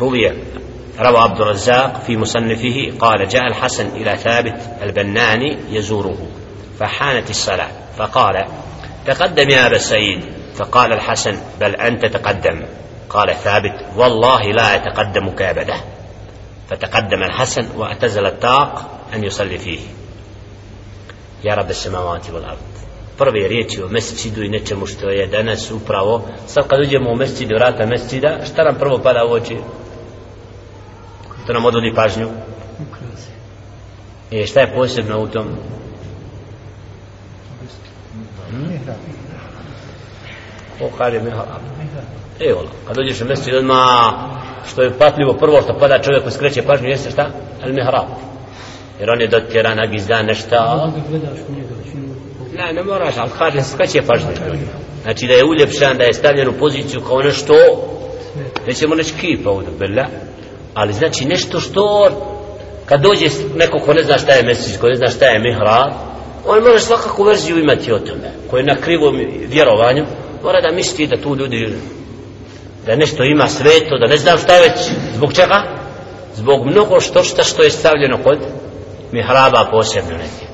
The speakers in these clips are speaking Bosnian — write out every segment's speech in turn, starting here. روي روى عبد الرزاق في مصنفه قال جاء الحسن إلى ثابت البناني يزوره فحانت الصلاة فقال تقدم يا أبا سعيد فقال الحسن بل أنت تقدم قال ثابت والله لا أتقدمك أبدا فتقدم الحسن واعتزل الطاق أن يصلي فيه يا رب السماوات والأرض prve riječi o mesecidu i nečemu što je danas upravo sad kad uđemo u mesecidu, rata mesecida šta nam prvo pada u oči što nam odvodi pažnju i e, šta je posebno u tom ko kare mehra e ola, kad dođeš u mjesto ma što je patljivo prvo što pada čovjek koji skreće pažnju jeste šta al mehra jer on je dotjera na gizda nešta znači, ne, ne moraš ali kare skreće pažnju znači da je uljepšan, da je stavljen u poziciju kao nešto nećemo neći kipa u dobele ali znači nešto što kad dođe neko ko ne zna šta je mesiš, ko ne zna šta je mihra, on mora svakako verziju imati o tome, koje na krivom vjerovanju, mora da misli da tu ljudi da nešto ima sveto, da ne znam šta već, zbog čega? Zbog mnogo što šta što je stavljeno kod mihraba posebno neke.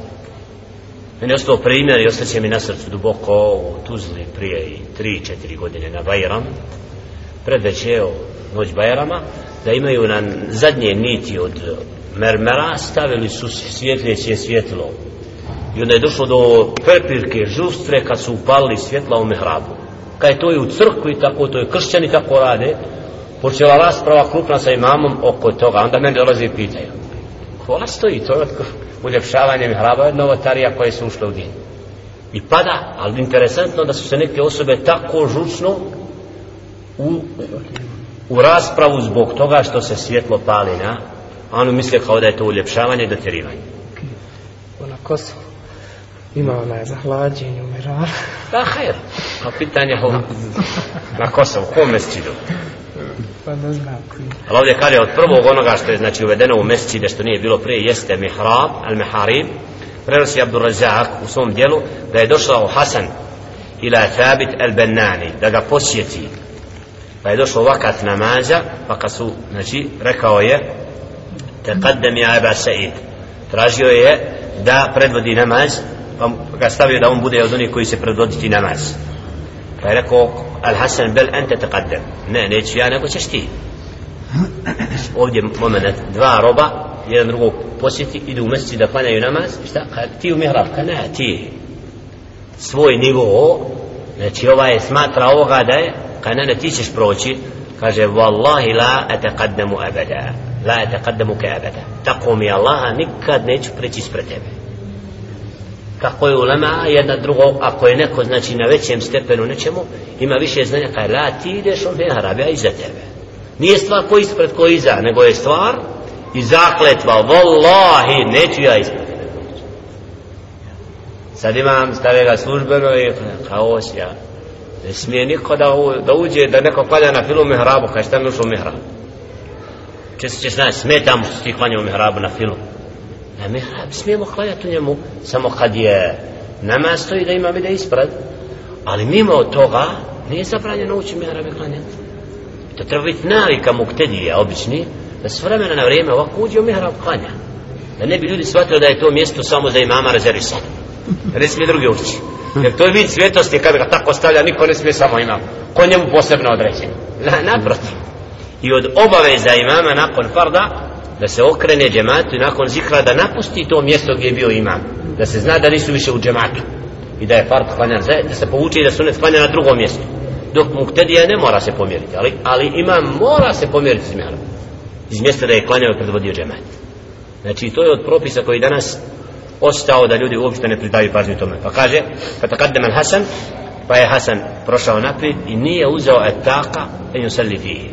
Meni je ostao primjer i ostaće mi na srcu duboko u Tuzli prije 3-4 godine na Bajram, predveć je noć Bajrama, da imaju na zadnje niti od mermera stavili su svjetljeće svjetlo i onda je došlo do prepirke žustre kad su upalili svjetla u mehrabu kad je to i u crkvi tako to je kršćani tako rade počela rasprava krupna sa imamom oko toga onda meni dolaze i pitaju hvala stoji to je uljepšavanje mehraba jedna ovatarija koja je se ušla u din i pada ali interesantno da su se neke osobe tako žučno u, u, u, u, u, u, u, u, u u raspravu zbog toga što se svjetlo pali na a ono misle kao da je to uljepšavanje i dotjerivanje ona kosa ima ona je zahlađenje umira da pa hajer a pa pitanje ho na kosa u kom mesčidu pa ne znam ali ovdje kaže od prvog onoga što je znači uvedeno u mesčide što nije bilo prije jeste mihrab al meharib prenosi Abdurrazak u svom dijelu da je došao Hasan ila Thabit al-Bennani da ga posjeti pa je došlo vakat namaza pa kad su, znači, rekao je te kaddem ja eba sa'id tražio je da predvodi namaz pa ga stavio da on bude od onih koji se predvoditi namaz pa je rekao al Hasan bel ente te kaddem ne, neću ja, nego ćeš ti ovdje moment dva roba jedan drugog posjeti idu u mjeseci da panjaju namaz šta, kad ti u mihrab, kad ne, ti svoj nivo znači ovaj smatra ovoga da je kanan ti ćeš proći kaže wallahi la ataqaddamu abada la ataqaddamu ka abada tako mi Allaha nikad neću preći ispred tebe kako je ulema jedna drugo ako je neko znači na većem stepenu nečemu ima više znanja kaže la ti ideš on bih arabija iza tebe nije stvar ko ispred ko iza nego je stvar i zakletva wallahi neću ja ispred tebe sad imam stavega službeno i kao ja Ne smije niko da, u, da uđe da neko klanja na filu mihrabu, kaj šta mi ušao mihrab? Često će znaći, smetamo što ti klanja u mihrabu na filu. Na mihrab smijemo klanjati u njemu, samo kad je namaz stoji da ima vide ispred. Ali mimo toga, nije zabranjeno ući mihrab i klanjati. To treba biti navika muktedija, obični, da s vremena na vrijeme ovako uđe u mihrab klanja. Da ne bi ljudi shvatili da je to mjesto samo za imama rezervisati. Da ne smije drugi ući. Jer to je vid svjetosti kad ga tako stavlja, niko ne smije samo imam. Ko njemu posebno određen. Na, naprot. I od obaveza imama nakon farda, da se okrene džematu nakon zikra da napusti to mjesto gdje je bio imam. Da se zna da nisu više u džematu. I da je fard klanjan zajed, da se povuče i da sunet klanja na drugom mjestu. Dok muktedija ne mora se pomjeriti, ali, ali imam mora se pomjeriti s mjerom. Iz mjesta da je klanjao i predvodio džematu. Znači, to je od propisa koji danas ostao da ljudi uopšte ne pridaju pažnju tome. Pa kaže, pa takadem al Hasan, pa je Hasan prošao naprijed i nije uzeo etaka en yusalli fihi.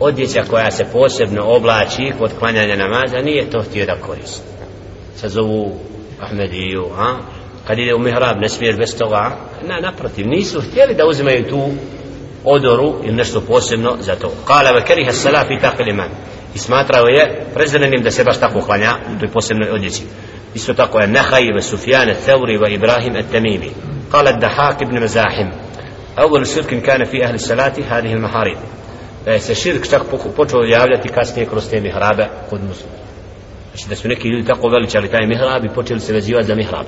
Odjeća koja se posebno oblači kod klanjanja namaza, nije to htio da koristi. Sa zovu Ahmediju, a? Kad ide u mihrab, ne smije bez toga, na, naprotiv, nisu htjeli da uzimaju tu odoru ili nešto posebno za to. Kala ve keriha salafi taqil iman. I smatrao je prezrenim da se baš tako klanja u toj posebnoj odjeći. Isto tako je Nehaj, ve Sufjan, Thevri, ve Ibrahim, et Temimi. Kala Dahak ibn Mazahim. Ovo je širkin kane fi ahli salati, hadih il maharid. Da je se širk čak počeo javljati kasnije kroz te mihrabe kod muslima. Znači da su neki ljudi tako veličali taj mihrab i počeli se vezivati za mihrab.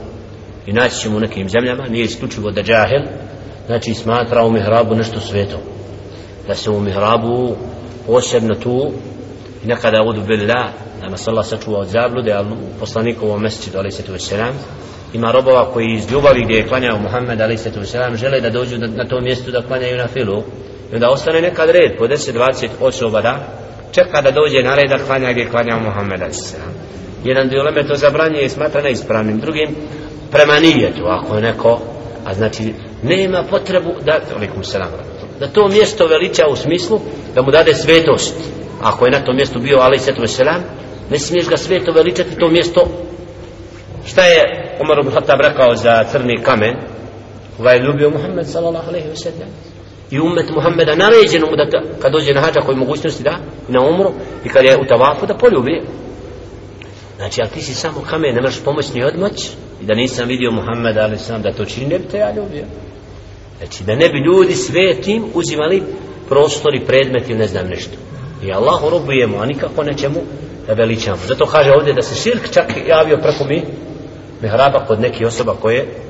I naći ćemo u nekim zemljama, nije isključivo da džahil, znači smatra u mihrabu nešto sveto. Da se u mihrabu posebno tu, i nekada odu bilila, da nas Allah sačuva od zablude, ali u poslanikovom mesečidu, ali se tu selam, ima robova koji iz ljubavi gdje je klanjao Muhammed, ali se tu selam, žele da dođu na, na to mjesto da klanjaju na filu, i onda ostane nekad red, po 10-20 osoba da, čeka da dođe na red da klanja gdje je klanjao Muhammed, ali se selam. Jedan dio to zabranje i smatra neispravnim, drugim, prema nijetu, ako je neko, a znači, nema potrebu da, alaikum selam, da to mjesto veliča u smislu da mu dade svetost ako je na tom mjestu bio alaih sallatu wa ne smiješ ga sveto veličati to mjesto šta je Umar ibn Khattab rekao za crni kamen koga je ljubio Muhammed sallallahu alaihi wa sallam i umet Muhammeda naređeno mu da ta, kad dođe na hađa koji mogućnosti da na umru i kad je u tavafu da poljubi znači ali ti si samo kamen ne možeš pomoć ni odmoć i da nisam vidio Muhammeda ali sam da to čini ne bi te ja ljubio znači da ne bi ljudi sve tim uzimali prostori, predmeti ili ne znam nešto i Allahu robujemo a nikako nećemo veličamo. Zato kaže ovdje da se širk čak javio preko mi mihraba kod neki osoba koje